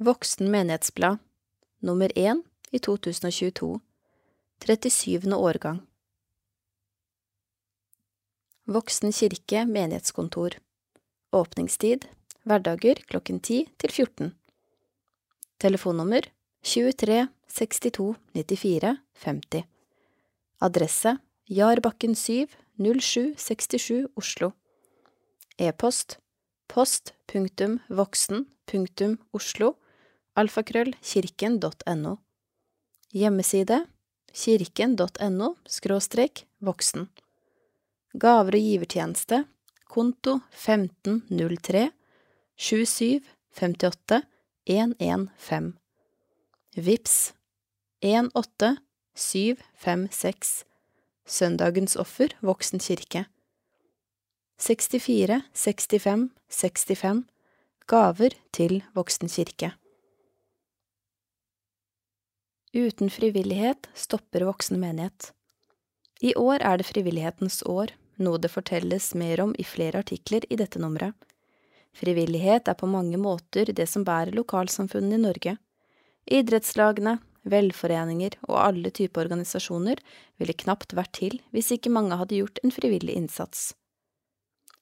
Voksen menighetsblad, nummer én i 2022, 37. årgang. Voksen kirke menighetskontor. Åpningstid hverdager klokken 10 til 14. Telefonnummer 23 62 94 50. Adresse Jarbakken 7 0767 Oslo. E-post post.voksen.oslo alfakrøll kirken.no. Hjemmeside kirken.no skråstrek voksen. Gaver og givertjeneste konto 1503 27 58 115 Vips 18756 Søndagens offer Voksen kirke. 64 65 65 Gaver til Voksen kirke Uten frivillighet stopper voksen menighet. I år er det frivillighetens år, noe det fortelles mer om i flere artikler i dette nummeret. Frivillighet er på mange måter det som bærer lokalsamfunnene i Norge. Idrettslagene, velforeninger og alle typer organisasjoner ville knapt vært til hvis ikke mange hadde gjort en frivillig innsats.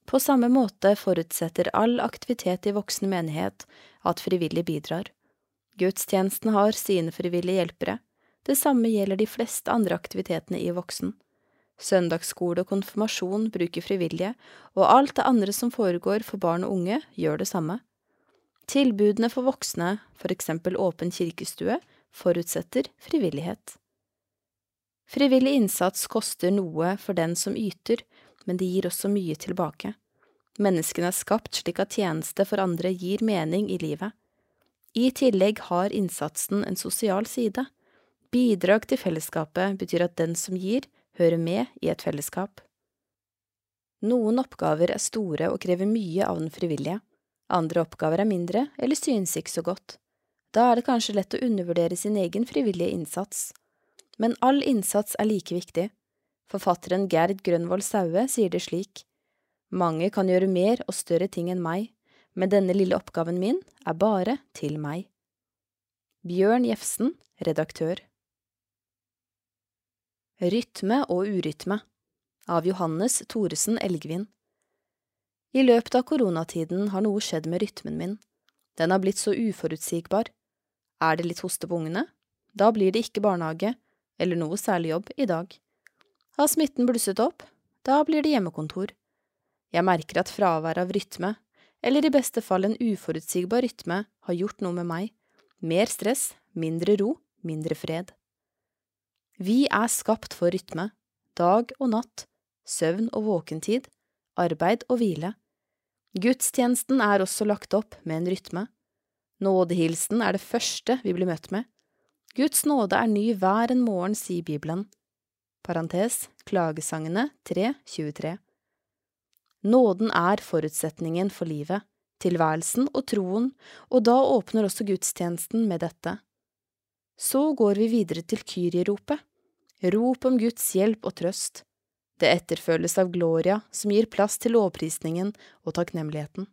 På samme måte forutsetter all aktivitet i voksen menighet at frivillig bidrar. Gudstjenesten har sine frivillige hjelpere, det samme gjelder de fleste andre aktivitetene i voksen. Søndagsskole og konfirmasjon bruker frivillige, og alt det andre som foregår for barn og unge, gjør det samme. Tilbudene for voksne, for eksempel åpen kirkestue, forutsetter frivillighet. Frivillig innsats koster noe for den som yter, men det gir også mye tilbake. Menneskene er skapt slik at tjeneste for andre gir mening i livet. I tillegg har innsatsen en sosial side. Bidrag til fellesskapet betyr at den som gir, hører med i et fellesskap. Noen oppgaver er store og krever mye av den frivillige, andre oppgaver er mindre eller synes ikke så godt. Da er det kanskje lett å undervurdere sin egen frivillige innsats. Men all innsats er like viktig. Forfatteren Gerd Grønvoll Saue sier det slik, Mange kan gjøre mer og større ting enn meg, men denne lille oppgaven min er bare til meg. Bjørn Jefsen, redaktør. Rytme og urytme av Johannes Thoresen Elgvin I løpet av koronatiden har noe skjedd med rytmen min. Den har blitt så uforutsigbar. Er det litt hoste på ungene? Da blir det ikke barnehage, eller noe særlig jobb, i dag. Har smitten blusset opp? Da blir det hjemmekontor. Jeg merker at fraværet av rytme, eller i beste fall en uforutsigbar rytme, har gjort noe med meg. Mer stress, mindre ro, mindre fred. Vi er skapt for rytme, dag og natt, søvn og våkentid, arbeid og hvile. Gudstjenesten er også lagt opp med en rytme. Nådehilsen er det første vi blir møtt med. Guds nåde er ny hver en morgen, sier Bibelen. Parentes, Klagesangene 3.23 Nåden er forutsetningen for livet, tilværelsen og troen, og da åpner også gudstjenesten med dette. Så går vi videre til Kyrie-ropet, rop om Guds hjelp og trøst. Det etterfølges av Gloria, som gir plass til lovprisningen og takknemligheten.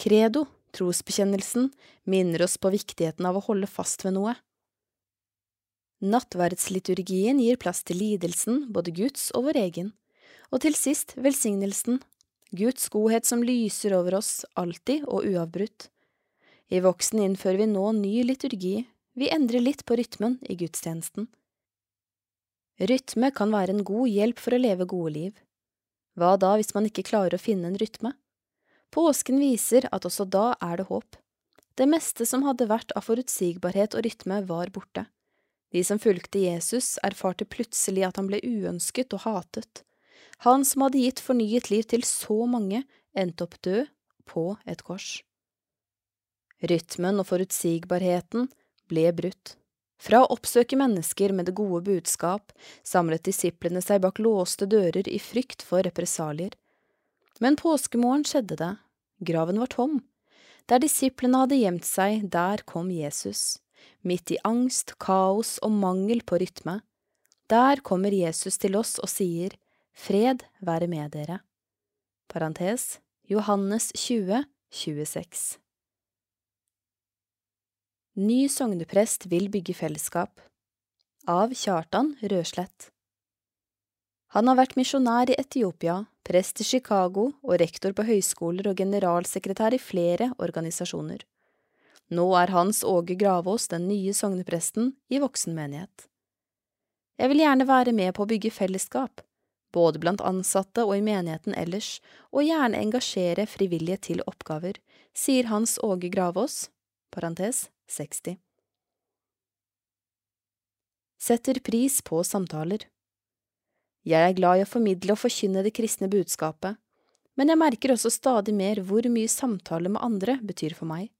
Credo, trosbekjennelsen, minner oss på viktigheten av å holde fast ved noe. Nattverdsliturgien gir plass til lidelsen, både Guds og vår egen, og til sist velsignelsen, Guds godhet som lyser over oss alltid og uavbrutt. I voksen innfører vi nå ny liturgi, vi endrer litt på rytmen i gudstjenesten. Rytme kan være en god hjelp for å leve gode liv. Hva da hvis man ikke klarer å finne en rytme? Påsken viser at også da er det håp. Det meste som hadde vært av forutsigbarhet og rytme, var borte. De som fulgte Jesus, erfarte plutselig at han ble uønsket og hatet. Han som hadde gitt fornyet liv til så mange, endte opp død på et kors. Rytmen og forutsigbarheten ble brutt. Fra å oppsøke mennesker med det gode budskap samlet disiplene seg bak låste dører i frykt for represalier. Men påskemorgen skjedde det, graven var tom. Der disiplene hadde gjemt seg, der kom Jesus, midt i angst, kaos og mangel på rytme. Der kommer Jesus til oss og sier, Fred være med dere. Parentes Johannes 20, 26 Ny sogneprest vil bygge fellesskap Av Kjartan Røslett Han har vært misjonær i Etiopia, prest i Chicago og rektor på høyskoler og generalsekretær i flere organisasjoner. Nå er Hans Åge Gravås den nye sognepresten i voksenmenighet. Jeg vil gjerne være med på å bygge fellesskap, både blant ansatte og i menigheten ellers, og gjerne engasjere frivillige til oppgaver, sier Hans Åge Gravås, parentes 60. Setter pris på samtaler Jeg er glad i å formidle og forkynne det kristne budskapet, men jeg merker også stadig mer hvor mye samtale med andre betyr for meg.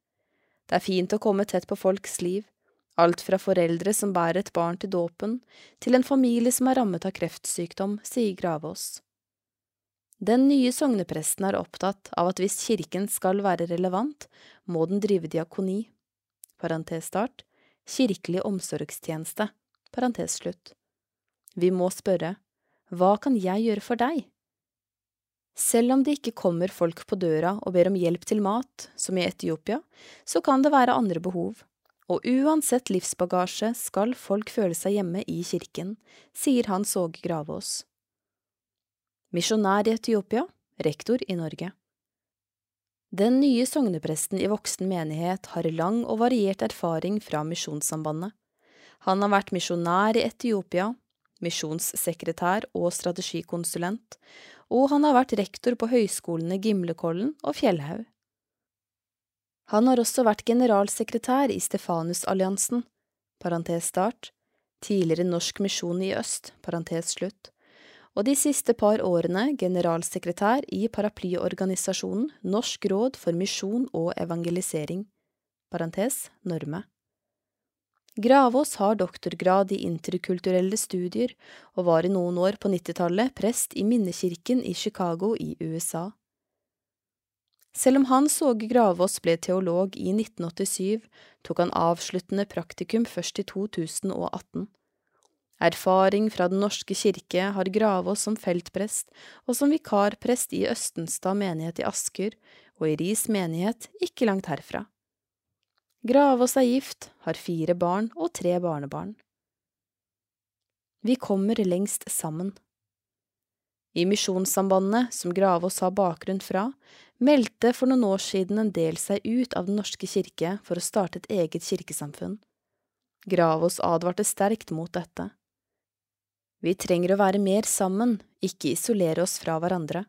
Det er fint å komme tett på folks liv, alt fra foreldre som bærer et barn til dåpen, til en familie som er rammet av kreftsykdom, sier Gravås. Den nye sognepresten er opptatt av at hvis kirken skal være relevant, må den drive diakoni parentes start, kirkelig omsorgstjeneste, parentes slutt. Vi må spørre, hva kan jeg gjøre for deg? Selv om det ikke kommer folk på døra og ber om hjelp til mat, som i Etiopia, så kan det være andre behov, og uansett livsbagasje skal folk føle seg hjemme i kirken, sier Hans Åge Gravås. Misjonær i Etiopia, rektor i Norge. Den nye sognepresten i voksen menighet har lang og variert erfaring fra Misjonssambandet. Han har vært misjonær i Etiopia, misjonssekretær og strategikonsulent, og han har vært rektor på høyskolene Gimlekollen og Fjellhaug. Han har også vært generalsekretær i Stefanusalliansen, parentes start, tidligere Norsk misjon i øst, parentes slutt, og de siste par årene generalsekretær i paraplyorganisasjonen Norsk råd for misjon og evangelisering, parentes Norme. Gravås har doktorgrad i interkulturelle studier og var i noen år på nittitallet prest i Minnekirken i Chicago i USA. Selv om Hans Åge Gravås ble teolog i 1987, tok han avsluttende praktikum først i 2018. Erfaring fra Den norske kirke har Gravås som feltprest og som vikarprest i Østenstad menighet i Asker og i Ris menighet ikke langt herfra. Gravås er gift, har fire barn og tre barnebarn. Vi kommer lengst sammen. I Misjonssambandet, som Gravås har bakgrunn fra, meldte for noen år siden en del seg ut av Den norske kirke for å starte et eget kirkesamfunn. Gravås advarte sterkt mot dette. Vi trenger å være mer sammen, ikke isolere oss fra hverandre.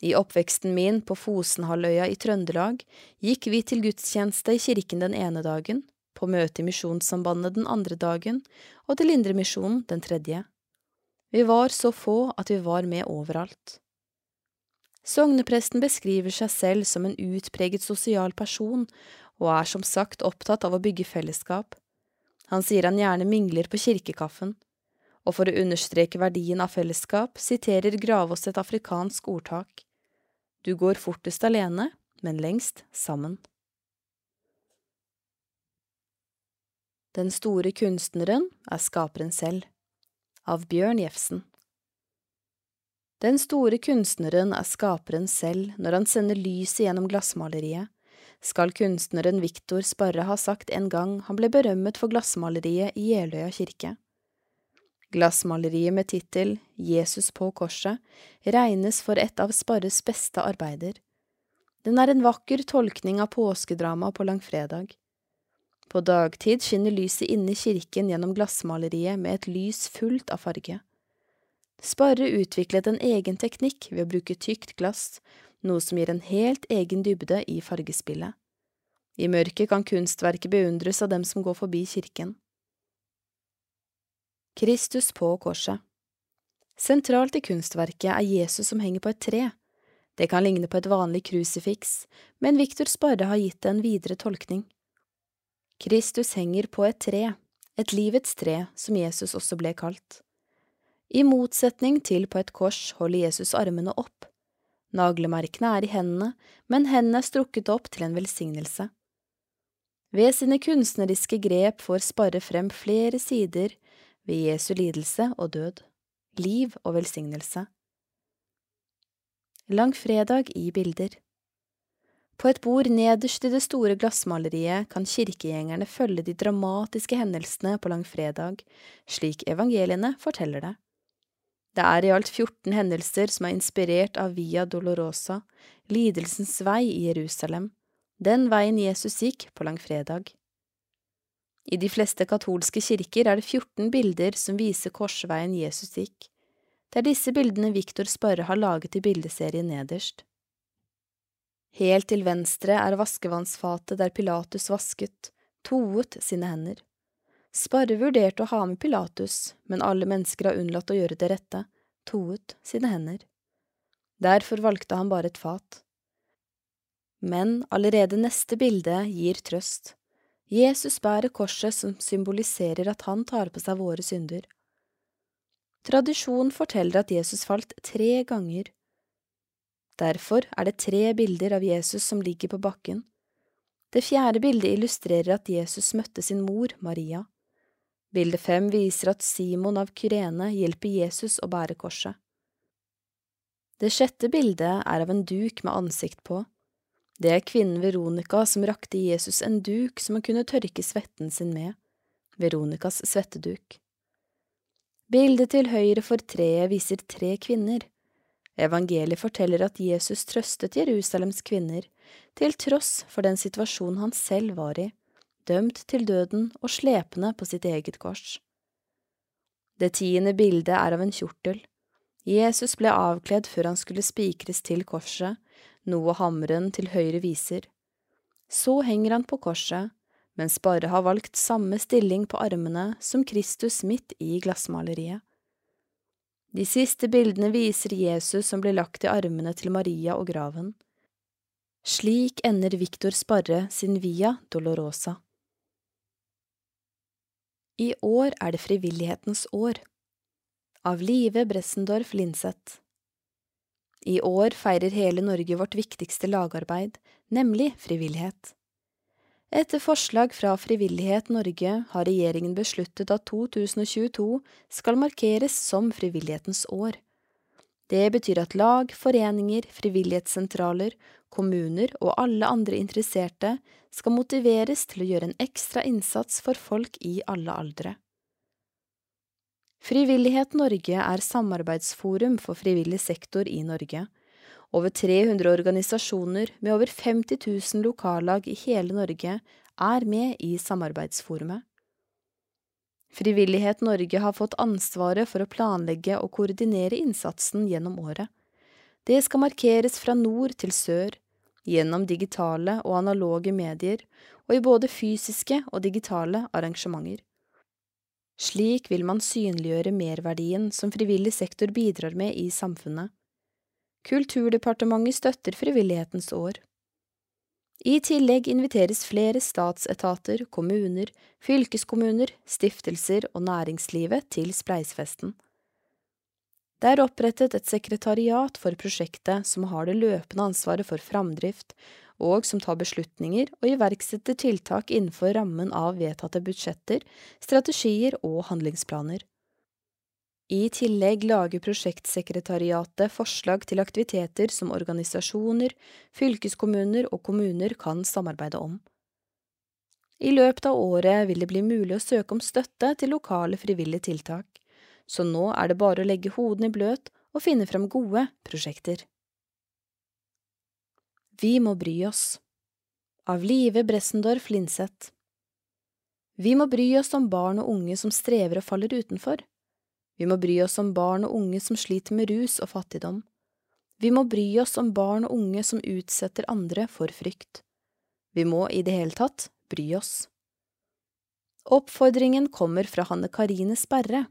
I oppveksten min på Fosenhalvøya i Trøndelag gikk vi til gudstjeneste i kirken den ene dagen, på møte i Misjonssambandet den andre dagen og til Indremisjonen den tredje. Vi var så få at vi var med overalt. Sognepresten beskriver seg selv som en utpreget sosial person, og er som sagt opptatt av å bygge fellesskap. Han sier han gjerne mingler på kirkekaffen og for å understreke verdien av fellesskap siterer Gravås et afrikansk ordtak. Du går fortest alene, men lengst sammen. Den store kunstneren er skaperen selv, av Bjørn Jefsen. Den store kunstneren er skaperen selv når han sender lyset gjennom glassmaleriet, skal kunstneren Viktor Sparre ha sagt en gang han ble berømmet for glassmaleriet i Jeløya kirke. Glassmaleriet med tittel Jesus på korset regnes for et av Sparres beste arbeider. Den er en vakker tolkning av påskedramaet på langfredag. På dagtid skinner lyset inne i kirken gjennom glassmaleriet med et lys fullt av farge. Sparre utviklet en egen teknikk ved å bruke tykt glass, noe som gir en helt egen dybde i fargespillet. I mørket kan kunstverket beundres av dem som går forbi kirken. Kristus på korset Sentralt i kunstverket er Jesus som henger på et tre. Det kan ligne på et vanlig krusifiks, men Viktor Sparre har gitt det en videre tolkning. Kristus henger på et tre, et livets tre som Jesus også ble kalt. I motsetning til på et kors holder Jesus armene opp. Naglemerkene er i hendene, men hendene er strukket opp til en velsignelse. Ved sine kunstneriske grep får Sparre frem flere sider ved Jesu lidelse og død, liv og velsignelse. Langfredag i bilder På et bord nederst i det store glassmaleriet kan kirkegjengerne følge de dramatiske hendelsene på langfredag, slik evangeliene forteller det. Det er i alt 14 hendelser som er inspirert av Via Dolorosa, lidelsens vei i Jerusalem, den veien Jesus gikk på langfredag. I de fleste katolske kirker er det 14 bilder som viser korsveien Jesus gikk. Det er disse bildene Viktor Sparre har laget i bildeserien nederst. Helt til venstre er vaskevannsfatet der Pilatus vasket, toet sine hender. Sparre vurderte å ha med Pilatus, men alle mennesker har unnlatt å gjøre det rette, toet sine hender. Derfor valgte han bare et fat. Men allerede neste bilde gir trøst. Jesus bærer korset som symboliserer at han tar på seg våre synder. Tradisjonen forteller at Jesus falt tre ganger. Derfor er det tre bilder av Jesus som ligger på bakken. Det fjerde bildet illustrerer at Jesus møtte sin mor, Maria. Bilde fem viser at Simon av Kyrene hjelper Jesus å bære korset. Det sjette bildet er av en duk med ansikt på. Det er kvinnen Veronica som rakte Jesus en duk som han kunne tørke svetten sin med, Veronicas svetteduk. Bildet til høyre for treet viser tre kvinner. Evangeliet forteller at Jesus trøstet Jerusalems kvinner, til tross for den situasjonen han selv var i, dømt til døden og slepende på sitt eget kors. Det tiende bildet er av en kjortel. Jesus ble avkledd før han skulle spikres til korset, noe hammeren til høyre viser. Så henger han på korset, mens bare har valgt samme stilling på armene som Kristus midt i glassmaleriet. De siste bildene viser Jesus som blir lagt i armene til Maria og graven. Slik ender Victor Sparre sin Via Dolorosa. I år er det frivillighetens år. Av Live Bressendorf Linseth. I år feirer hele Norge vårt viktigste lagarbeid, nemlig frivillighet. Etter forslag fra Frivillighet Norge har regjeringen besluttet at 2022 skal markeres som frivillighetens år. Det betyr at lag, foreninger, frivillighetssentraler, kommuner og alle andre interesserte skal motiveres til å gjøre en ekstra innsats for folk i alle aldre. Frivillighet Norge er samarbeidsforum for frivillig sektor i Norge. Over 300 organisasjoner med over 50 000 lokallag i hele Norge er med i samarbeidsforumet. Frivillighet Norge har fått ansvaret for å planlegge og koordinere innsatsen gjennom året. Det skal markeres fra nord til sør, gjennom digitale og analoge medier, og i både fysiske og digitale arrangementer. Slik vil man synliggjøre merverdien som frivillig sektor bidrar med i samfunnet. Kulturdepartementet støtter Frivillighetens år. I tillegg inviteres flere statsetater, kommuner, fylkeskommuner, stiftelser og næringslivet til Spleisfesten. Det er opprettet et sekretariat for prosjektet som har det løpende ansvaret for framdrift, og som tar beslutninger og iverksetter tiltak innenfor rammen av vedtatte budsjetter, strategier og handlingsplaner. I tillegg lager prosjektsekretariatet forslag til aktiviteter som organisasjoner, fylkeskommuner og kommuner kan samarbeide om. I løpet av året vil det bli mulig å søke om støtte til lokale frivillige tiltak, så nå er det bare å legge hodene i bløt og finne frem gode prosjekter. Vi må bry oss Av Live Bressendorf Linseth Vi må bry oss om barn og unge som strever og faller utenfor. Vi må bry oss om barn og unge som sliter med rus og fattigdom. Vi må bry oss om barn og unge som utsetter andre for frykt. Vi må i det hele tatt bry oss. Oppfordringen kommer fra Hanne Karine Sperre.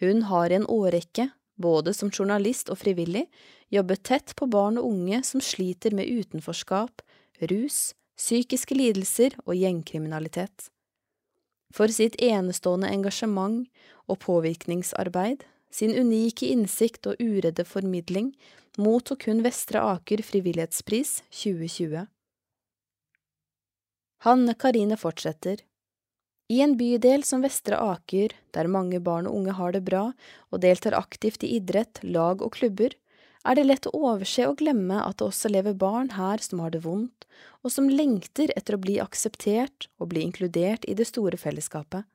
Hun har i en årrekke både som journalist og frivillig, jobbet tett på barn og unge som sliter med utenforskap, rus, psykiske lidelser og gjengkriminalitet. For sitt enestående engasjement og påvirkningsarbeid, sin unike innsikt og uredde formidling, mottok hun Vestre Aker frivillighetspris 2020. Hanne Karine fortsetter. I en bydel som Vestre Aker, der mange barn og unge har det bra og deltar aktivt i idrett, lag og klubber, er det lett å overse og glemme at det også lever barn her som har det vondt, og som lengter etter å bli akseptert og bli inkludert i det store fellesskapet.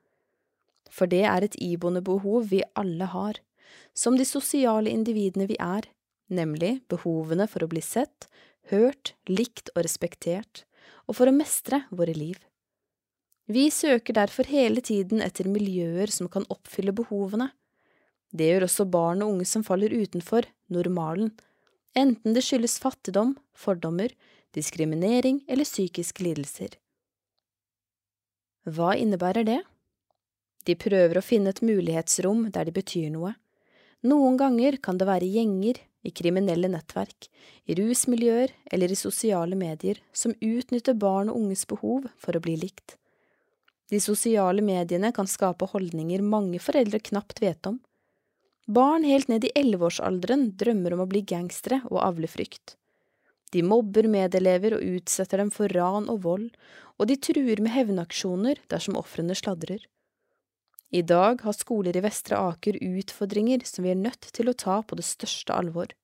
For det er et iboende behov vi alle har, som de sosiale individene vi er, nemlig behovene for å bli sett, hørt, likt og respektert, og for å mestre våre liv. Vi søker derfor hele tiden etter miljøer som kan oppfylle behovene. Det gjør også barn og unge som faller utenfor normalen, enten det skyldes fattigdom, fordommer, diskriminering eller psykiske lidelser. Hva innebærer det? De prøver å finne et mulighetsrom der de betyr noe. Noen ganger kan det være gjenger, i kriminelle nettverk, i rusmiljøer eller i sosiale medier som utnytter barn og unges behov for å bli likt. De sosiale mediene kan skape holdninger mange foreldre knapt vet om. Barn helt ned i elleveårsalderen drømmer om å bli gangstere og avle frykt. De mobber medelever og utsetter dem for ran og vold, og de truer med hevnaksjoner dersom ofrene sladrer. I dag har skoler i Vestre Aker utfordringer som vi er nødt til å ta på det største alvor.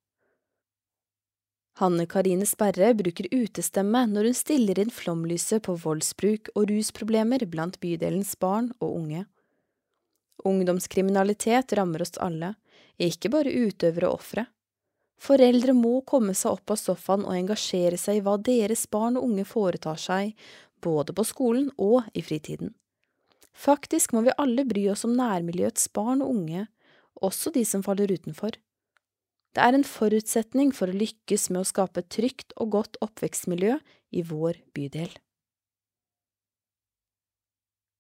Hanne Karine Sperre bruker utestemme når hun stiller inn flomlyset på voldsbruk og rusproblemer blant bydelens barn og unge. Ungdomskriminalitet rammer oss alle, ikke bare utøvere og ofre. Foreldre må komme seg opp av sofaen og engasjere seg i hva deres barn og unge foretar seg, både på skolen og i fritiden. Faktisk må vi alle bry oss om nærmiljøets barn og unge, også de som faller utenfor. Det er en forutsetning for å lykkes med å skape et trygt og godt oppvekstmiljø i vår bydel.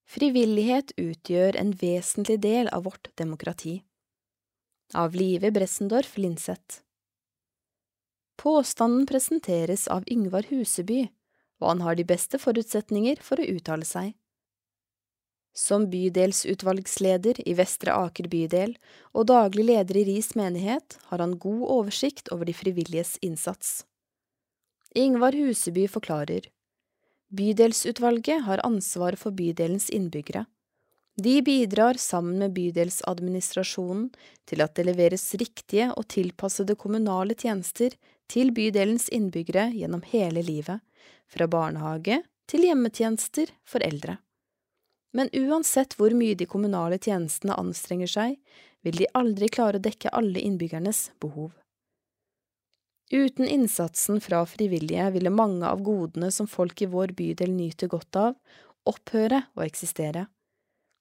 Frivillighet utgjør en vesentlig del av vårt demokrati. Av Live Bressendorf Linseth Påstanden presenteres av Yngvar Huseby, og han har de beste forutsetninger for å uttale seg. Som bydelsutvalgsleder i Vestre Aker bydel og daglig leder i Ris menighet har han god oversikt over de frivilliges innsats. Ingvar Huseby forklarer. Bydelsutvalget har ansvaret for bydelens innbyggere. De bidrar sammen med bydelsadministrasjonen til at det leveres riktige og tilpassede kommunale tjenester til bydelens innbyggere gjennom hele livet, fra barnehage til hjemmetjenester for eldre. Men uansett hvor mye de kommunale tjenestene anstrenger seg, vil de aldri klare å dekke alle innbyggernes behov. Uten innsatsen fra frivillige ville mange av godene som folk i vår bydel nyter godt av, opphøre å eksistere.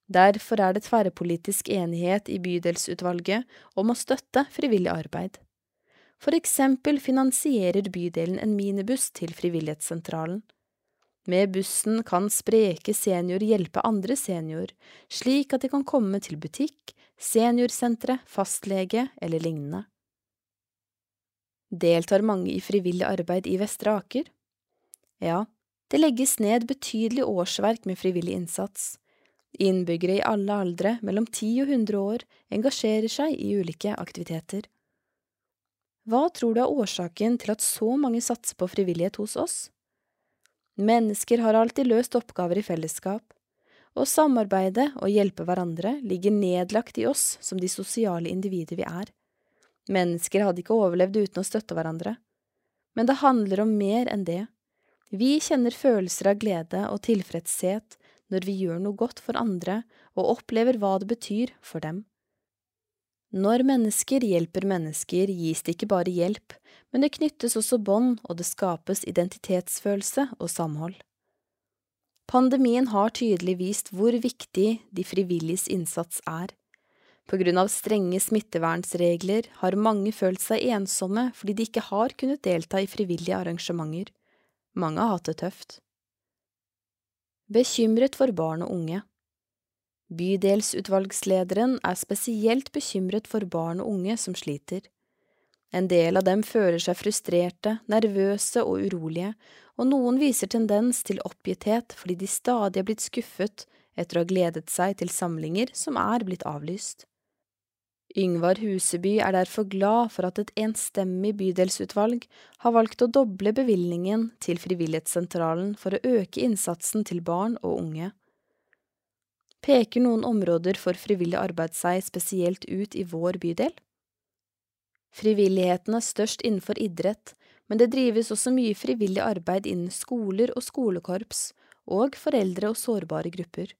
Derfor er det tverrpolitisk enighet i bydelsutvalget om å støtte frivillig arbeid. For eksempel finansierer bydelen en minibuss til Frivillighetssentralen. Med bussen kan spreke senior hjelpe andre senior, slik at de kan komme til butikk, seniorsentre, fastlege eller lignende. Deltar mange i frivillig arbeid i Vestre Aker? Ja, det legges ned betydelig årsverk med frivillig innsats. Innbyggere i alle aldre, mellom 10 og 100 år, engasjerer seg i ulike aktiviteter. Hva tror du er årsaken til at så mange satser på frivillighet hos oss? Mennesker har alltid løst oppgaver i fellesskap. Å samarbeide og hjelpe hverandre ligger nedlagt i oss som de sosiale individer vi er. Mennesker hadde ikke overlevd uten å støtte hverandre. Men det handler om mer enn det. Vi kjenner følelser av glede og tilfredshet når vi gjør noe godt for andre og opplever hva det betyr for dem. Når mennesker hjelper mennesker, gis det ikke bare hjelp, men det knyttes også bånd, og det skapes identitetsfølelse og samhold. Pandemien har tydelig vist hvor viktig de frivilliges innsats er. På grunn av strenge smittevernsregler har mange følt seg ensomme fordi de ikke har kunnet delta i frivillige arrangementer. Mange har hatt det tøft. Bekymret for barn og unge. Bydelsutvalgslederen er spesielt bekymret for barn og unge som sliter. En del av dem føler seg frustrerte, nervøse og urolige, og noen viser tendens til oppgitthet fordi de stadig er blitt skuffet etter å ha gledet seg til samlinger som er blitt avlyst. Yngvar Huseby er derfor glad for at et enstemmig bydelsutvalg har valgt å doble bevilgningen til Frivillighetssentralen for å øke innsatsen til barn og unge. Peker noen områder for frivillig arbeid seg spesielt ut i vår bydel? Frivilligheten er størst innenfor idrett, men det drives også mye frivillig arbeid innen skoler og skolekorps, og foreldre og sårbare grupper.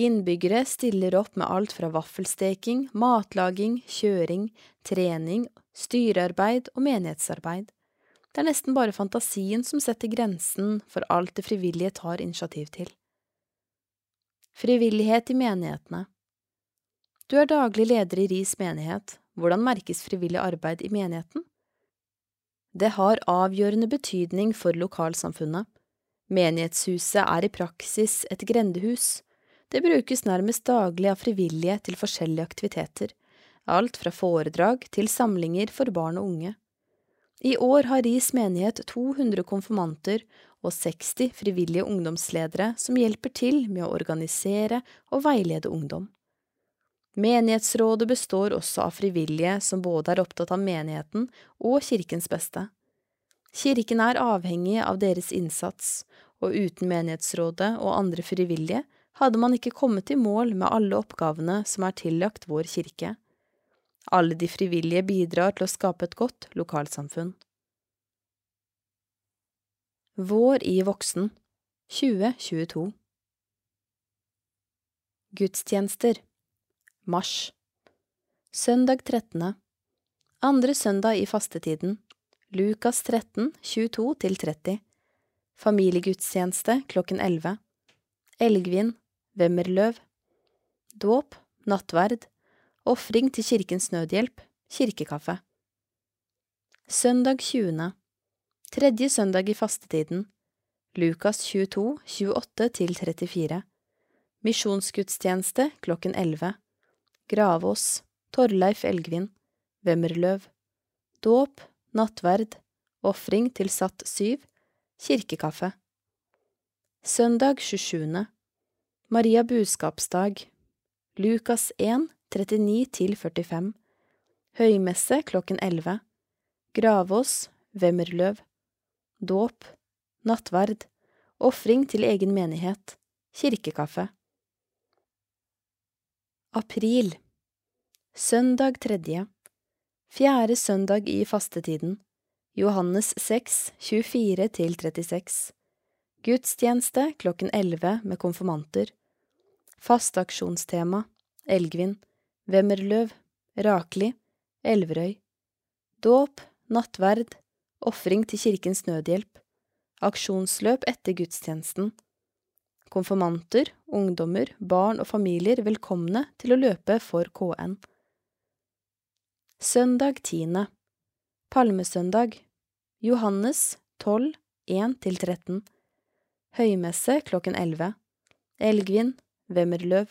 Innbyggere stiller opp med alt fra vaffelsteking, matlaging, kjøring, trening, styrearbeid og menighetsarbeid. Det er nesten bare fantasien som setter grensen for alt det frivillige tar initiativ til. Frivillighet i menighetene Du er daglig leder i RIS menighet. Hvordan merkes frivillig arbeid i menigheten? Det har avgjørende betydning for lokalsamfunnet. Menighetshuset er i praksis et grendehus. Det brukes nærmest daglig av frivillige til forskjellige aktiviteter, alt fra foredrag til samlinger for barn og unge. I år har Ris menighet 200 konfirmanter og 60 frivillige ungdomsledere som hjelper til med å organisere og veilede ungdom. Menighetsrådet består også av frivillige som både er opptatt av menigheten og kirkens beste. Kirken er avhengig av deres innsats, og uten menighetsrådet og andre frivillige hadde man ikke kommet i mål med alle oppgavene som er tillagt vår kirke. Alle de frivillige bidrar til å skape et godt lokalsamfunn. Vår i voksen. 2022 Gudstjenester. Mars. Søndag 13. Andre søndag i fastetiden. Lukas 13, 22–30 Familiegudstjeneste klokken 11 Elgvin. Vemmerløv Dåp. Nattverd. Ofring til Kirkens Nødhjelp. Kirkekaffe. Søndag 20. Tredje søndag i fastetiden. Lukas 22, 28–34 Misjonsgudstjeneste klokken 11 Gravås, Torleif Elgvin, Vemmerløv, dåp, nattverd, ofring til satt syv, kirkekaffe. Søndag 27. Maria budskapsdag, Lukas 1, 39–45, høymesse klokken 11, Gravås, Vemmerløv, dåp, nattverd, ofring til egen menighet, kirkekaffe. April. Søndag tredje. Fjerde søndag i fastetiden. Johannes 6, 24–36 Gudstjeneste klokken 11 med konfirmanter. Fasteaksjonstema Elgvin. Vemmerløv. Rakli Elverøy. Dåp, nattverd, ofring til Kirkens Nødhjelp. Aksjonsløp etter gudstjenesten. Konfirmanter, ungdommer, barn og familier velkomne til å løpe for KN. Søndag 10. Palmesøndag. Johannes 12, 1–13 Høymesse klokken 11 Elgvin, Vemmerløv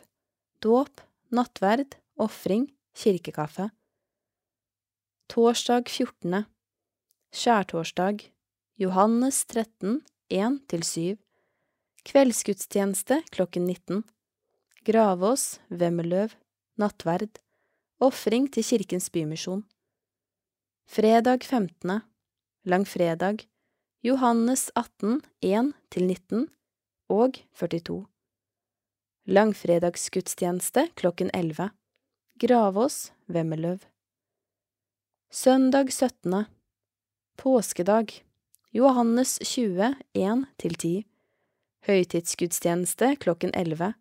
Dåp, nattverd, ofring, kirkekaffe. Torsdag 14. Skjærtorsdag Johannes 13, 1–7 Kveldsgudstjeneste klokken 19. Gravås, Vemmeløv, nattverd, ofring til Kirkens Bymisjon. Fredag 15. Langfredag, Johannes 18, 1–19 og 42. Langfredagsgudstjeneste klokken 11. Gravås, Vemmeløv. Søndag 17. Påskedag, Johannes 20, 1–10. Høytidsgudstjeneste klokken 11.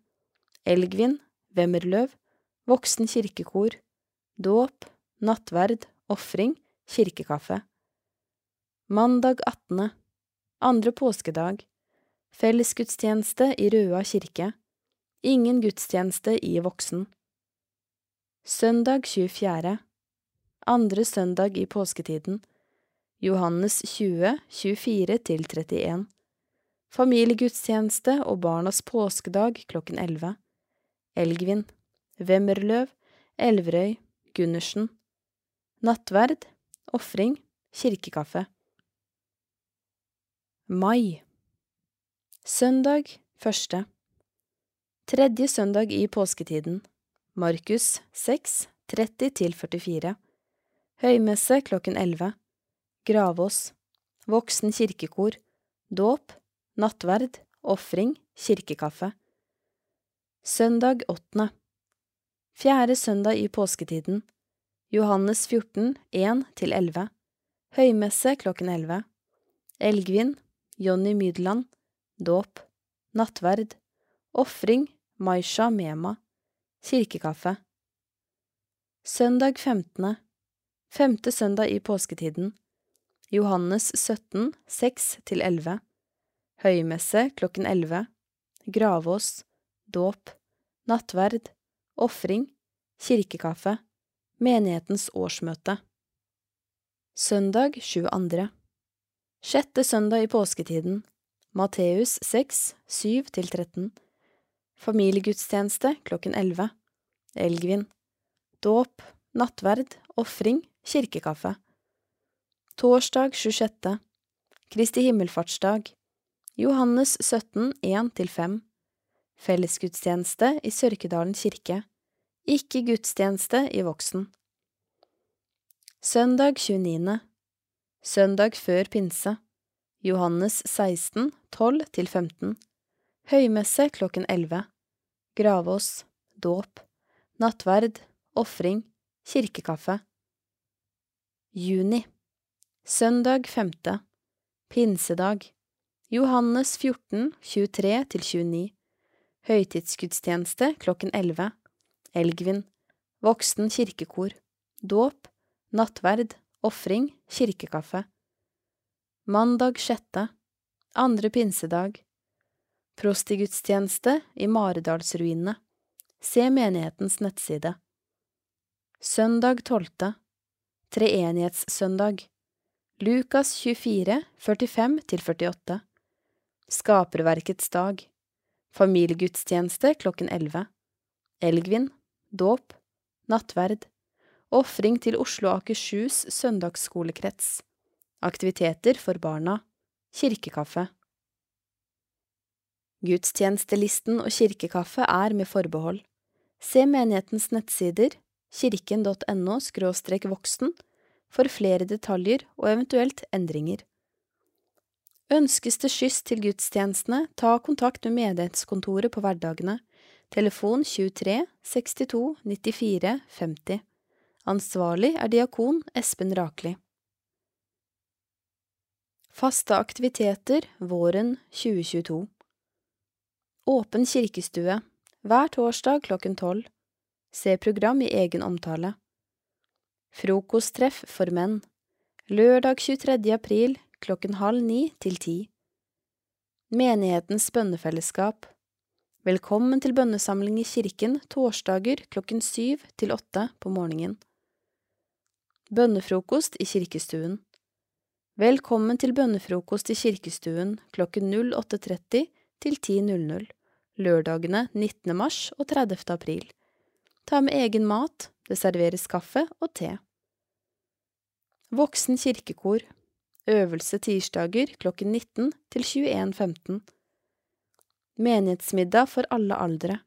Elgvin, Vemmerløv, Voksen kirkekor, dåp, nattverd, ofring, kirkekaffe. Mandag 18. Andre påskedag. Fellesgudstjeneste i Røa kirke. Ingen gudstjeneste i voksen. Søndag 24. Andre søndag i påsketiden. Johannes 20, 24–31 familiegudstjeneste og Barnas påskedag klokken 11, Elgvin, Vemmerløv, Elverøy, Gundersen, nattverd, ofring, kirkekaffe. Mai. Søndag første. Tredje søndag i påsketiden. Markus 6, 30–44 Høymesse klokken 11 Gravås Voksen kirkekor. Dåp. Nattverd, ofring, kirkekaffe. Søndag åttende. Fjerde søndag i påsketiden. Johannes 14, 1–11 Høymesse klokken 11 Elgvin, Jonny Mydland. Dåp. Nattverd. Ofring, Maisha Mema. Kirkekaffe. Søndag 15. Femte søndag i påsketiden Johannes 17, 6–11 Høymesse klokken 11 Gravås Dåp. Nattverd Ofring. Kirkekaffe. Menighetens årsmøte. Søndag 22. Sjette søndag i påsketiden. Matteus 6, 7–13 Familiegudstjeneste klokken 11 Elgvin. Dåp Nattverd Ofring Kirkekaffe Torsdag 26. Kristi himmelfartsdag. Johannes 17, 1–5 Fellesgudstjeneste i Sørkedalen kirke. Ikke gudstjeneste i Voksen. Søndag 29. Søndag før pinse. Johannes 16, 12–15 Høymesse klokken 11 Gravås Dåp. Nattverd Ofring Kirkekaffe. Juni Søndag 5. Pinsedag. Johannes 14, 23–29 Høytidsgudstjeneste klokken 11 Elgvin. Voksen kirkekor. Dåp. Nattverd. Ofring. Kirkekaffe. Mandag 6. Andre pinsedag. Prostigudstjeneste i Maridalsruinene. Se menighetens nettside. Søndag 12. Treenighetssøndag Lukas 24, 45–48 Skaperverkets dag. Familiegudstjeneste klokken 11 Elgvin Dåp. Nattverd. Ofring til Oslo og Akershus søndagsskolekrets. Aktiviteter for barna. Kirkekaffe. Gudstjenestelisten og kirkekaffe er med forbehold. Se menighetens nettsider kirken.no voksen for flere detaljer og eventuelt endringer. Ønskes det skyss til gudstjenestene, ta kontakt med menighetskontoret på hverdagene, telefon 23 62 94 50. Ansvarlig er diakon Espen Rakli. Faste aktiviteter våren 2022 Åpen kirkestue hver torsdag klokken tolv. Se program i egen omtale. Frokosttreff for menn lørdag 23. april klokken halv ni til ti. Menighetens bønnefellesskap Velkommen til bønnesamling i kirken torsdager klokken syv til åtte på morgenen. Bønnefrokost i kirkestuen Velkommen til bønnefrokost i kirkestuen klokken 08.30 til 10.00 lørdagene 19. mars og 30. april. Ta med egen mat, det serveres kaffe og te. Voksen kirkekor Øvelse tirsdager klokken 19 til 21.15 Menighetsmiddag for alle aldre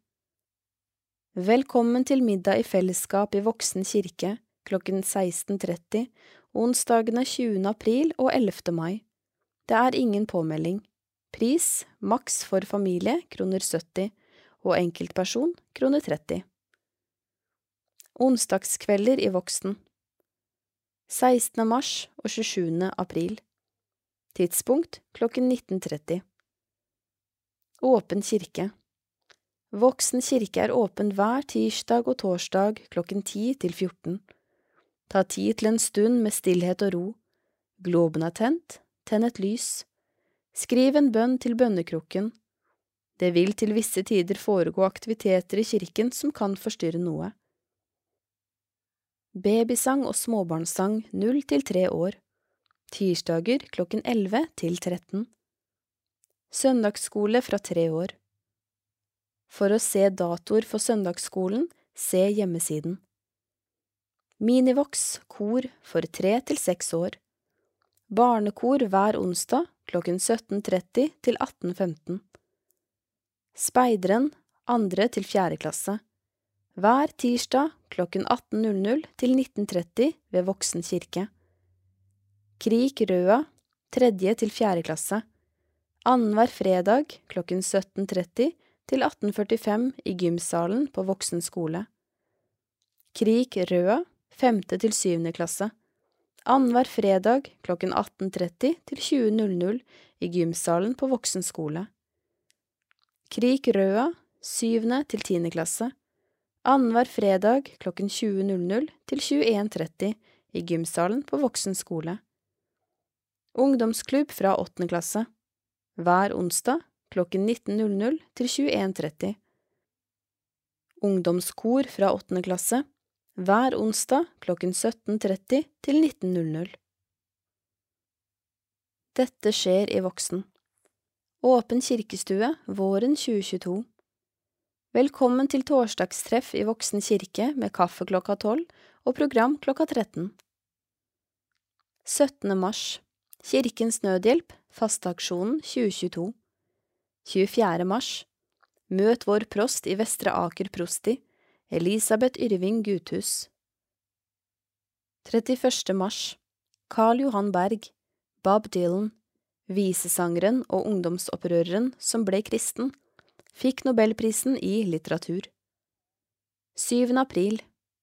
Velkommen til middag i fellesskap i Voksen kirke klokken 16.30 onsdagene 20. april og 11. mai. Det er ingen påmelding. Pris maks for familie kroner 70 og enkeltperson kroner 30. Onsdagskvelder i Voksen 16. mars og 27. april Tidspunkt klokken 19.30 Åpen kirke Voksen kirke er åpen hver tirsdag og torsdag klokken 10 til 14. Ta tid til en stund med stillhet og ro. Globen er tent, tenn et lys. Skriv en bønn til bønnekrukken. Det vil til visse tider foregå aktiviteter i kirken som kan forstyrre noe. Babysang og småbarnssang null til tre år. Tirsdager klokken 11 til 13. Søndagsskole fra 3 år. For å se datoer for søndagsskolen, se hjemmesiden. Minivox kor for tre til seks år. Barnekor hver onsdag klokken 17.30 til 18.15. Speideren andre til fjerde klasse. Hver tirsdag klokken 18.00 til 19.30 ved Voksen kirke. Krik Røa tredje til fjerde klasse. Annenhver fredag klokken 17.30 til 18.45 i gymsalen på Voksen skole. Krik Røa femte til syvende klasse. Annenhver fredag klokken 18.30 til 20.00 i gymsalen på voksen skole. Krik Røa, syvende til tiende klasse. Annenhver fredag klokken 20.00 til 21.30 i gymsalen på voksen skole. Ungdomsklubb fra åttende klasse. Hver onsdag klokken 19.00 til 21.30. Ungdomskor fra åttende klasse hver onsdag klokken 17.30 til 19.00. Dette skjer i Voksen. Åpen kirkestue våren 2022. Velkommen til torsdagstreff i Voksen kirke med kaffe klokka tolv og program klokka 13. 17. mars Kirkens Nødhjelp Fasteaksjonen 2022 24. mars Møt vår prost i Vestre Aker prosti Elisabeth Yrving Guthus 31. mars Carl Johan Berg Bob Dylan Visesangeren og ungdomsopprøreren som ble kristen, fikk nobelprisen i litteratur. 7. april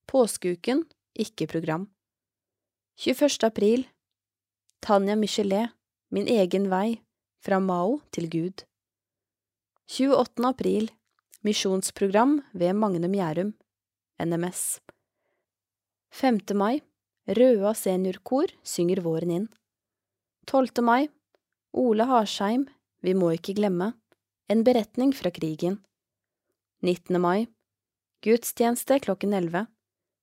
Påskeuken, ikke program. 21. april Tanja Michelet Min egen vei, fra Mao til Gud. 28. april Misjonsprogram ved Magnum Gjærum, NMS. 5. mai Røa seniorkor synger våren inn. 12. mai Ole Harsheim Vi må ikke glemme En beretning fra krigen. 19. mai Gudstjeneste klokken 11.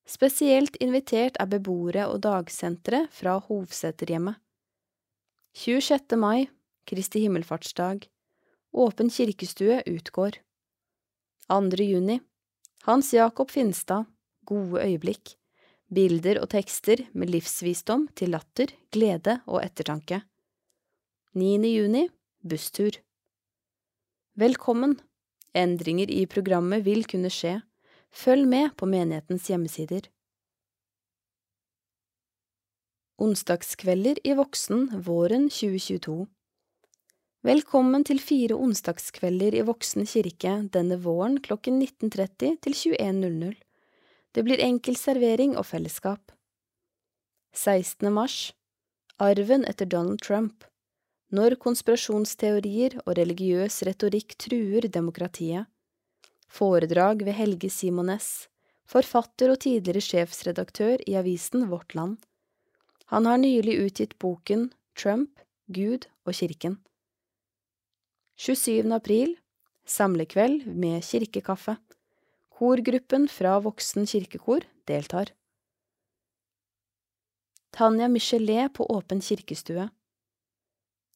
Spesielt invitert er beboere og dagsentre fra Hovseterhjemmet. 26. mai Kristi himmelfartsdag Åpen kirkestue utgår. 2. juni Hans Jakob Finstad Gode øyeblikk Bilder og tekster med livsvisdom til latter, glede og ettertanke. 9. juni Busstur Velkommen! Endringer i programmet vil kunne skje. Følg med på menighetens hjemmesider. Onsdagskvelder i Voksen våren 2022 Velkommen til fire onsdagskvelder i Voksen kirke denne våren klokken 19.30 til 21.00. Det blir enkel servering og fellesskap. 16. mars Arven etter Donald Trump Når konspirasjonsteorier og religiøs retorikk truer demokratiet. Foredrag ved Helge Simones, forfatter og tidligere sjefsredaktør i avisen Vårt Land. Han har nylig utgitt boken Trump, Gud og kirken. 27. april Samlekveld med kirkekaffe. Korgruppen fra Voksen kirkekor deltar. Tanja Michelet på Åpen kirkestue.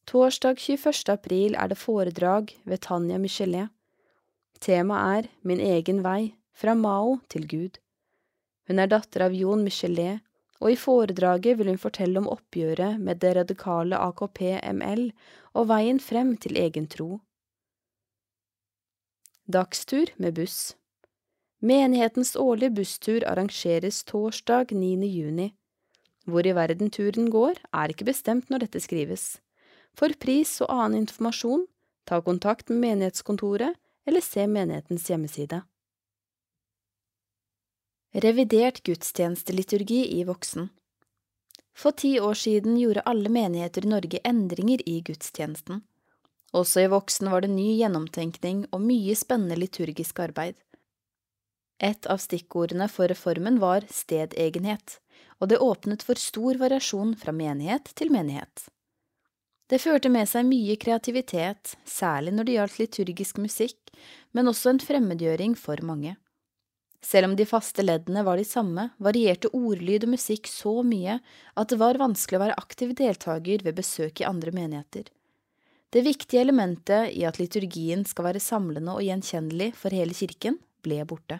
Torsdag 21. april er det foredrag ved Tanja Michelet. Temaet er Min egen vei, fra Mao til Gud. Hun er datter av Jon Michelet og i foredraget vil hun fortelle om oppgjøret med det radikale AKP-ML og veien frem til egen tro. Dagstur med buss Menighetens årlige busstur arrangeres torsdag 9. juni. Hvor i verden turen går, er ikke bestemt når dette skrives. For pris og annen informasjon, ta kontakt med menighetskontoret eller se menighetens hjemmeside. Revidert gudstjenesteliturgi i voksen For ti år siden gjorde alle menigheter i Norge endringer i gudstjenesten. Også i voksen var det ny gjennomtenkning og mye spennende liturgisk arbeid. Et av stikkordene for reformen var stedegenhet, og det åpnet for stor variasjon fra menighet til menighet. Det førte med seg mye kreativitet, særlig når det gjaldt liturgisk musikk, men også en fremmedgjøring for mange. Selv om de faste leddene var de samme, varierte ordlyd og musikk så mye at det var vanskelig å være aktiv deltaker ved besøk i andre menigheter. Det viktige elementet i at liturgien skal være samlende og gjenkjennelig for hele kirken, ble borte.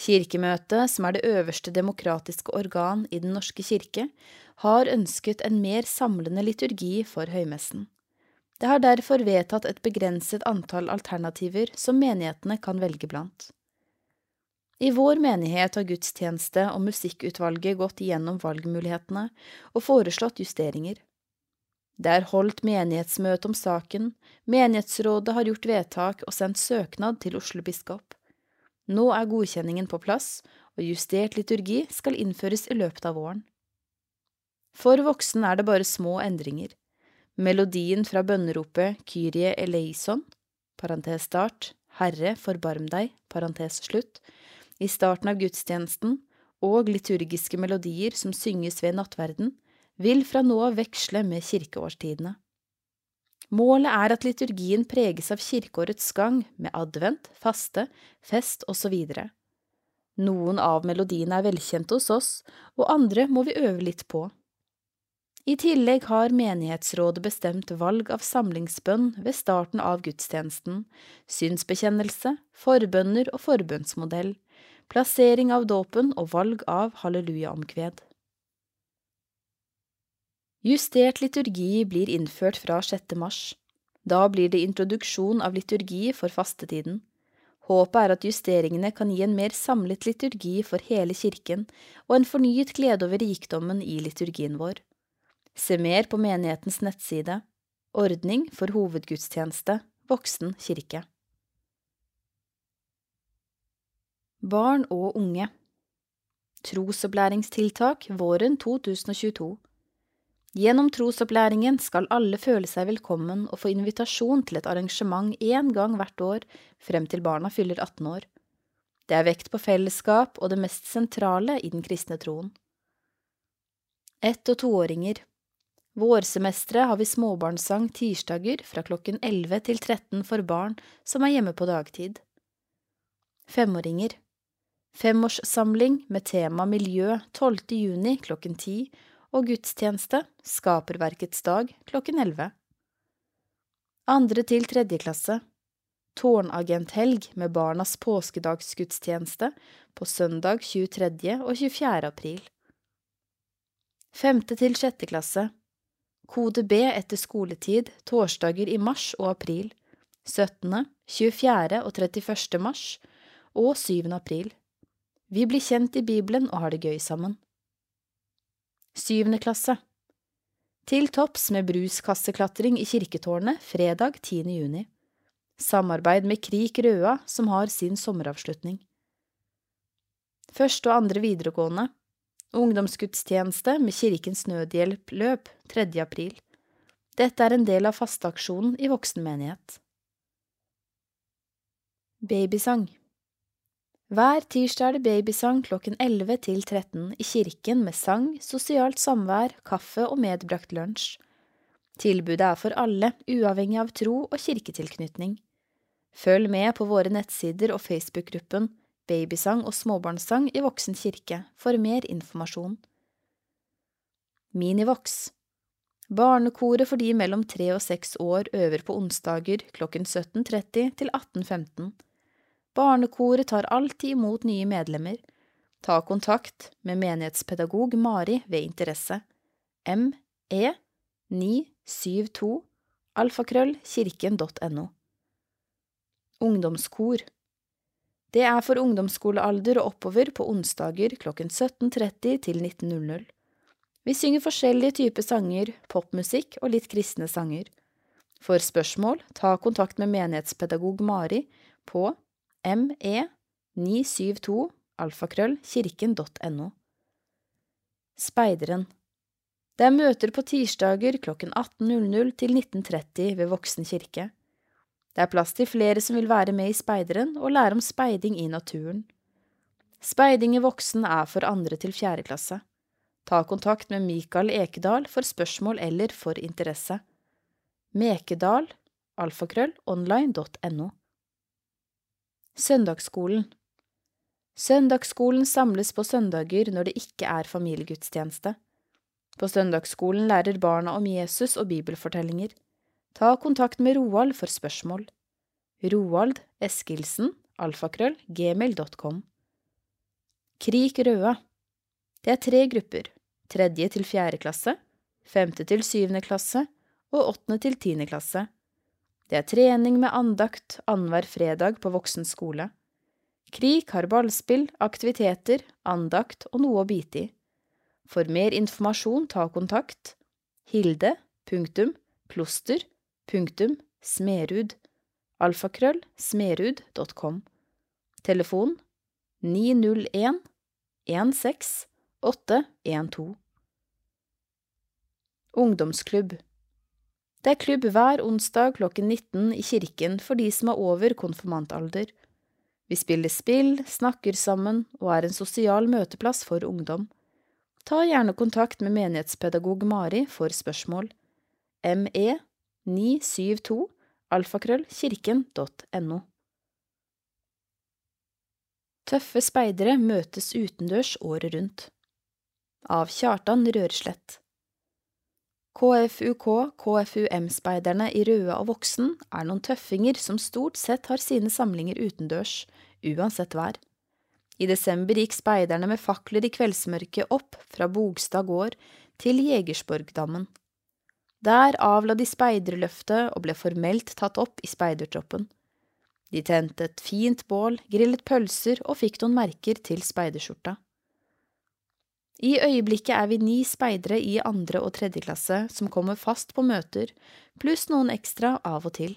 Kirkemøtet, som er det øverste demokratiske organ i Den norske kirke, har ønsket en mer samlende liturgi for høymessen. Det har derfor vedtatt et begrenset antall alternativer som menighetene kan velge blant. I vår menighet har gudstjeneste- og musikkutvalget gått igjennom valgmulighetene og foreslått justeringer. Det er holdt menighetsmøte om saken, menighetsrådet har gjort vedtak og sendt søknad til Oslo biskop. Nå er godkjenningen på plass, og justert liturgi skal innføres i løpet av våren. For voksen er det bare små endringer. Melodien fra bønneropet Kyrie eleison, parentes start, Herre, forbarm deg, parentes slutt, i starten av gudstjenesten, og liturgiske melodier som synges ved nattverden, vil fra nå av veksle med kirkeårstidene. Målet er at liturgien preges av kirkeårets gang, med advent, faste, fest osv. Noen av melodiene er velkjente hos oss, og andre må vi øve litt på. I tillegg har menighetsrådet bestemt valg av samlingsbønn ved starten av gudstjenesten, synsbekjennelse, forbønner og forbønnsmodell, plassering av dåpen og valg av hallelujaomkved. Justert liturgi blir innført fra 6. mars. Da blir det introduksjon av liturgi for fastetiden. Håpet er at justeringene kan gi en mer samlet liturgi for hele kirken og en fornyet glede over rikdommen i liturgien vår. Se mer på menighetens nettside Ordning for hovedgudstjeneste Voksen kirke. Barn og unge Trosopplæringstiltak våren 2022 Gjennom trosopplæringen skal alle føle seg velkommen og få invitasjon til et arrangement én gang hvert år frem til barna fyller 18 år. Det er vekt på fellesskap og det mest sentrale i den kristne troen. Ett- og toåringer Vårsemesteret har vi småbarnssang tirsdager fra klokken 11 til 13 for barn som er hjemme på dagtid. Femåringer Femårssamling med tema miljø 12. juni klokken 10 og gudstjeneste Skaperverkets dag klokken 11. Andre til tredje klasse Tårnagenthelg med Barnas påskedagsgudstjeneste på søndag 23. og 24. april. Femte til sjette klasse Kode B etter skoletid torsdager i mars og april, 17., 24. og 31. mars og 7. april. Vi blir kjent i Bibelen og har det gøy sammen. Syvende klasse Til topps med bruskasseklatring i kirketårnet fredag 10. juni. Samarbeid med Krik Røa, som har sin sommeravslutning. Første og andre videregående Ungdomsgudstjeneste med Kirkens Nødhjelp-løp 3. april. Dette er en del av fasteaksjonen i voksenmenighet. Babysang Hver tirsdag er det babysang klokken 11 til 13 i kirken med sang, sosialt samvær, kaffe og medbrakt lunsj. Tilbudet er for alle, uavhengig av tro og kirketilknytning. Følg med på våre nettsider og Facebook-gruppen babysang og småbarnssang i voksen kirke for mer informasjon. Minivox Barnekoret for de mellom tre og seks år øver på onsdager klokken 17.30 til 18.15. Barnekoret tar alltid imot nye medlemmer. Ta kontakt med menighetspedagog Mari ved interesse. me 972 alfakrøllkirken.no Ungdomskor det er for ungdomsskolealder og oppover på onsdager klokken 17.30 til 19.00. Vi synger forskjellige typer sanger, popmusikk og litt kristne sanger. For spørsmål, ta kontakt med menighetspedagog Mari på me972 alfakrøll kirken.no. Speideren Det er møter på tirsdager klokken 18.00 til 19.30 ved Voksen kirke. Det er plass til flere som vil være med i speideren og lære om speiding i naturen. Speiding i voksen er for andre til fjerde klasse. Ta kontakt med Mikael Ekedal for spørsmål eller for interesse. Mekedal, alfakrøll, online.no. Søndagsskolen Søndagsskolen samles på søndager når det ikke er familiegudstjeneste. På søndagsskolen lærer barna om Jesus og bibelfortellinger. Ta kontakt med Roald for spørsmål. Roald Eskilsen, alfakrøll, gmail.com. Krik Røa Det er tre grupper, tredje til fjerde klasse, femte til syvende klasse og åttende til tiende klasse. Det er trening med andakt annenhver fredag på voksen skole. Krik har ballspill, aktiviteter, andakt og noe å bite i. For mer informasjon ta kontakt hilde, punktum, kloster, punktum smerud alfakrøll smerud.com. Telefon 901 16 812 Ungdomsklubb Det er klubb hver onsdag klokken 19 i kirken for de som er over konfirmantalder. Vi spiller spill, snakker sammen og er en sosial møteplass for ungdom. Ta gjerne kontakt med menighetspedagog Mari for spørsmål. me 972 alfakrøllkirken.no Tøffe speidere møtes utendørs året rundt. Av Kjartan Rørslett KFUK-KFUM-speiderne i Røa og Voksen er noen tøffinger som stort sett har sine samlinger utendørs, uansett vær. I desember gikk speiderne med fakler i kveldsmørket opp fra Bogstad gård til Jegersborgdammen. Der avla de speiderløftet og ble formelt tatt opp i speidertroppen. De tente et fint bål, grillet pølser og fikk noen merker til speiderskjorta. I øyeblikket er vi ni speidere i andre og tredje klasse som kommer fast på møter, pluss noen ekstra av og til.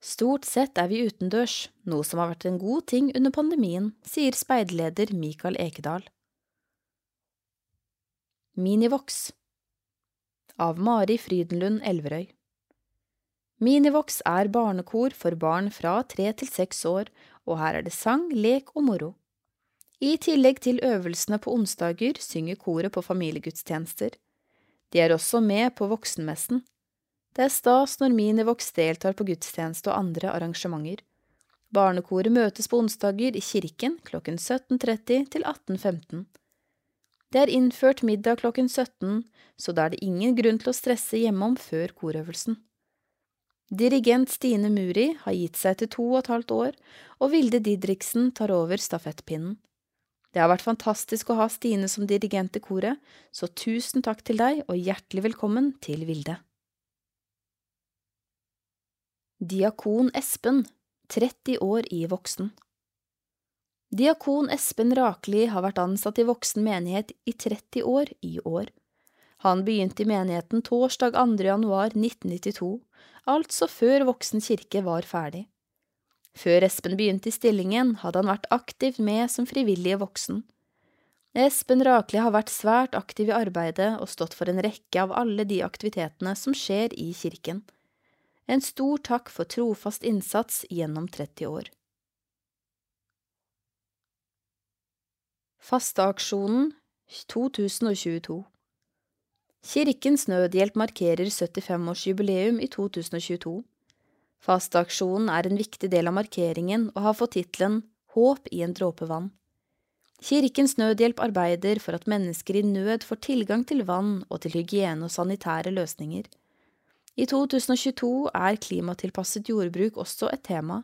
Stort sett er vi utendørs, noe som har vært en god ting under pandemien, sier speiderleder Mikael Ekedal. Minivox Av Mari Frydenlund Elverøy Minivox er barnekor for barn fra tre til seks år, og her er det sang, lek og moro. I tillegg til øvelsene på onsdager synger koret på familiegudstjenester. De er også med på voksenmessen. Det er stas når Minivox deltar på gudstjeneste og andre arrangementer. Barnekoret møtes på onsdager i kirken klokken 17.30 til 18.15. Det er innført middag klokken 17, så da er det ingen grunn til å stresse hjemom før korøvelsen. Dirigent Stine Muri har gitt seg til to og et halvt år, og Vilde Didriksen tar over stafettpinnen. Det har vært fantastisk å ha Stine som dirigent i koret, så tusen takk til deg og hjertelig velkommen til Vilde. Diakon Espen, 30 år i voksen Diakon Espen Rakeli har vært ansatt i voksen menighet i 30 år i år. Han begynte i menigheten torsdag 2. januar 1992, altså før Voksen kirke var ferdig. Før Espen begynte i stillingen, hadde han vært aktiv med som frivillig voksen. Espen Rakli har vært svært aktiv i arbeidet og stått for en rekke av alle de aktivitetene som skjer i kirken. En stor takk for trofast innsats gjennom 30 år. Fasteaksjonen 2022 Kirkens Nødhjelp markerer 75-årsjubileum i 2022. Fasteaksjonen er en viktig del av markeringen og har fått tittelen Håp i en dråpe vann. Kirkens Nødhjelp arbeider for at mennesker i nød får tilgang til vann og til hygiene og sanitære løsninger. I 2022 er klimatilpasset jordbruk også et tema,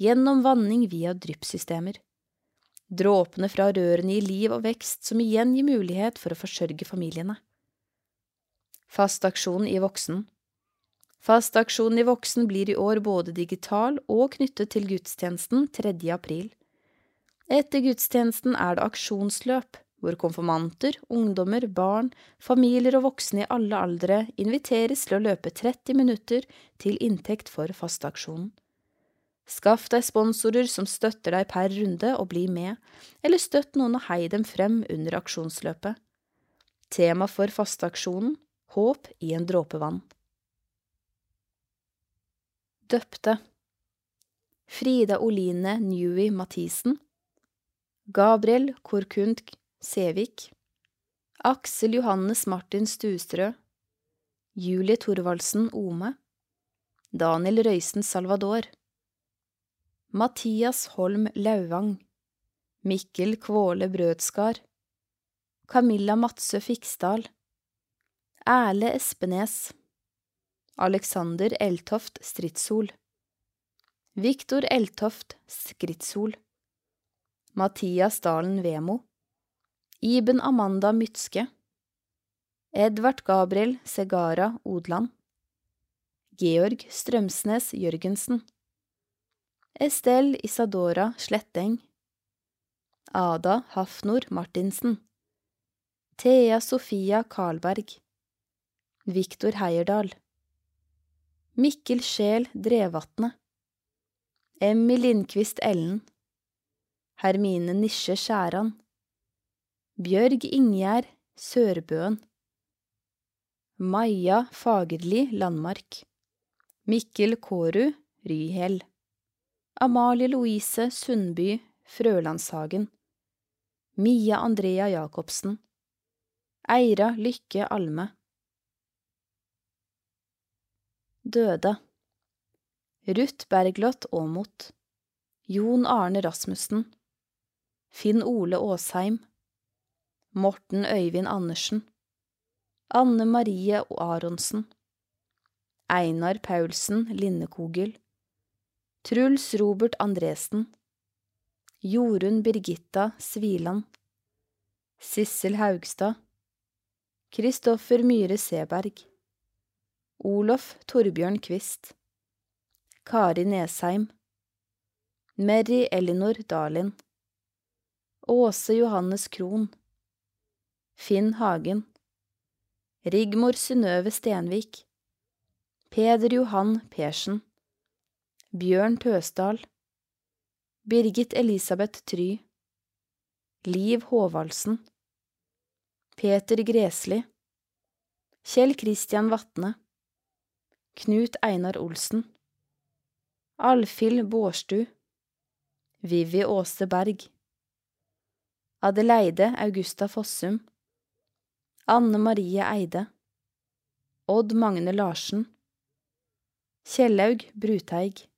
gjennom vanning via dryppsystemer. Dråpene fra rørene gir liv og vekst, som igjen gir mulighet for å forsørge familiene. Fastaksjonen i voksen Fastaksjonen i Voksen blir i år både digital og knyttet til gudstjenesten 3. april. Etter gudstjenesten er det aksjonsløp, hvor konfirmanter, ungdommer, barn, familier og voksne i alle aldre inviteres til å løpe 30 minutter til inntekt for fasteaksjonen. Skaff deg sponsorer som støtter deg per runde og bli med, eller støtt noen og hei dem frem under aksjonsløpet. Tema for fasteaksjonen Håp i en dråpe vann døpte. Frida Oline Newey Mathisen. Gabriel Korkund Sevik Aksel Johannes Martin Stustrø. Julie Thorvaldsen Ome. Daniel Røysen Salvador. Mathias Holm Lauvang. Mikkel Kvåle Brødskar. Camilla Matsø Fiksdal. Erle Espenes Alexander Eltoft stridsol. Viktor Eltoft Skridsol Mathias Dalen Vemo Iben Amanda Mytske. Edvard Gabriel Segara Odland. Georg Strømsnes Jørgensen. Estelle Isadora Sletteng. Ada Hafnor Martinsen. Thea Sofia Karlberg. Viktor Heierdal Mikkel Sjel Drevatnet. Emmy Lindqvist Ellen. Hermine Nisje Skjæran, Bjørg Ingjerd Sørbøen, Maja Fagerli Landmark, Mikkel Kårud Ryhell, Amalie Louise Sundby Frølandshagen, Mia Andrea Jacobsen, Eira Lykke Alme. Døde. Ruth Bergljot Aamodt, Jon Arne Rasmussen, Finn Ole Aasheim, Morten Øyvind Andersen, Anne Marie Aronsen, Einar Paulsen Linnekogel, Truls Robert Andresen, Jorunn Birgitta Sviland, Sissel Haugstad, Kristoffer Myhre Seberg, Olof Torbjørn Kvist Kari Nesheim, Merry Elinor Dalin, Åse Johannes Krohn, Finn Hagen, Rigmor Synnøve Stenvik, Peder Johan Persen, Bjørn Tøsdal, Birgit Elisabeth Try, Liv Håvaldsen, Peter Gresli, Kjell Kristian Vatne, Knut Einar Olsen, Alfhild Bårdstu, Vivi Åse Berg, Adeleide Augusta Fossum, Anne Marie Eide, Odd Magne Larsen, Kjellaug Bruteig.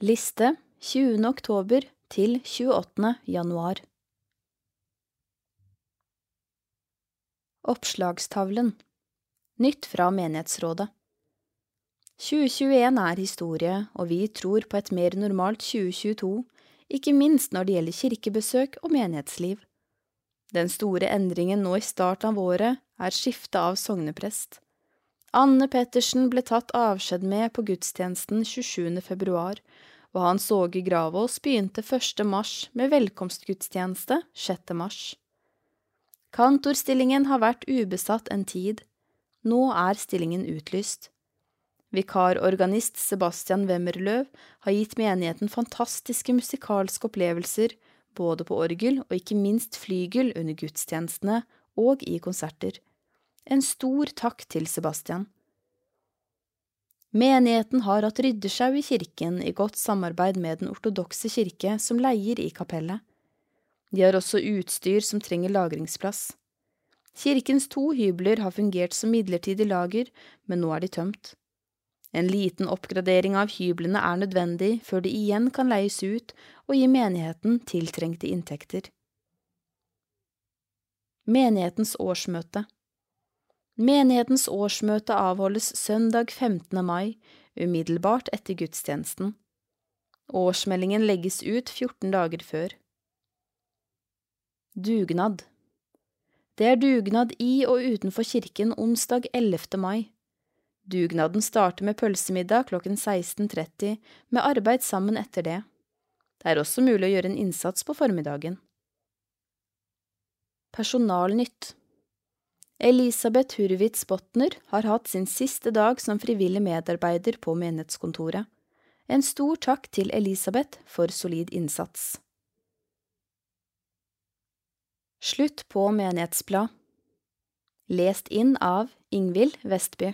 Liste 20. oktober til 28. januar. Oppslagstavlen Nytt fra Menighetsrådet 2021 er historie, og vi tror på et mer normalt 2022, ikke minst når det gjelder kirkebesøk og menighetsliv. Den store endringen nå i starten av året er skifte av sogneprest. Anne Pettersen ble tatt avskjed med på gudstjenesten 27. februar, og Hans Åge Gravås begynte 1. mars med velkomstgudstjeneste 6. mars. Kantorstillingen har vært ubesatt en tid. Nå er stillingen utlyst. Vikarorganist Sebastian Wemmerløv har gitt menigheten fantastiske musikalske opplevelser både på orgel og ikke minst flygel under gudstjenestene og i konserter. En stor takk til Sebastian. Menigheten har hatt ryddesjau i kirken i godt samarbeid med Den ortodokse kirke, som leier i kapellet. De har også utstyr som trenger lagringsplass. Kirkens to hybler har fungert som midlertidig lager, men nå er de tømt. En liten oppgradering av hyblene er nødvendig før de igjen kan leies ut og gi menigheten tiltrengte inntekter. Menighetens årsmøte Menighetens årsmøte avholdes søndag 15. mai, umiddelbart etter gudstjenesten. Årsmeldingen legges ut 14 dager før. Dugnad Det er dugnad i og utenfor kirken onsdag 11. mai. Dugnaden starter med pølsemiddag klokken 16.30, med arbeid sammen etter det. Det er også mulig å gjøre en innsats på formiddagen. Personalnytt Elisabeth Hurwitz Botner har hatt sin siste dag som frivillig medarbeider på menighetskontoret. En stor takk til Elisabeth for solid innsats. Slutt på Menighetsblad. Lest inn av Ingvild Vestby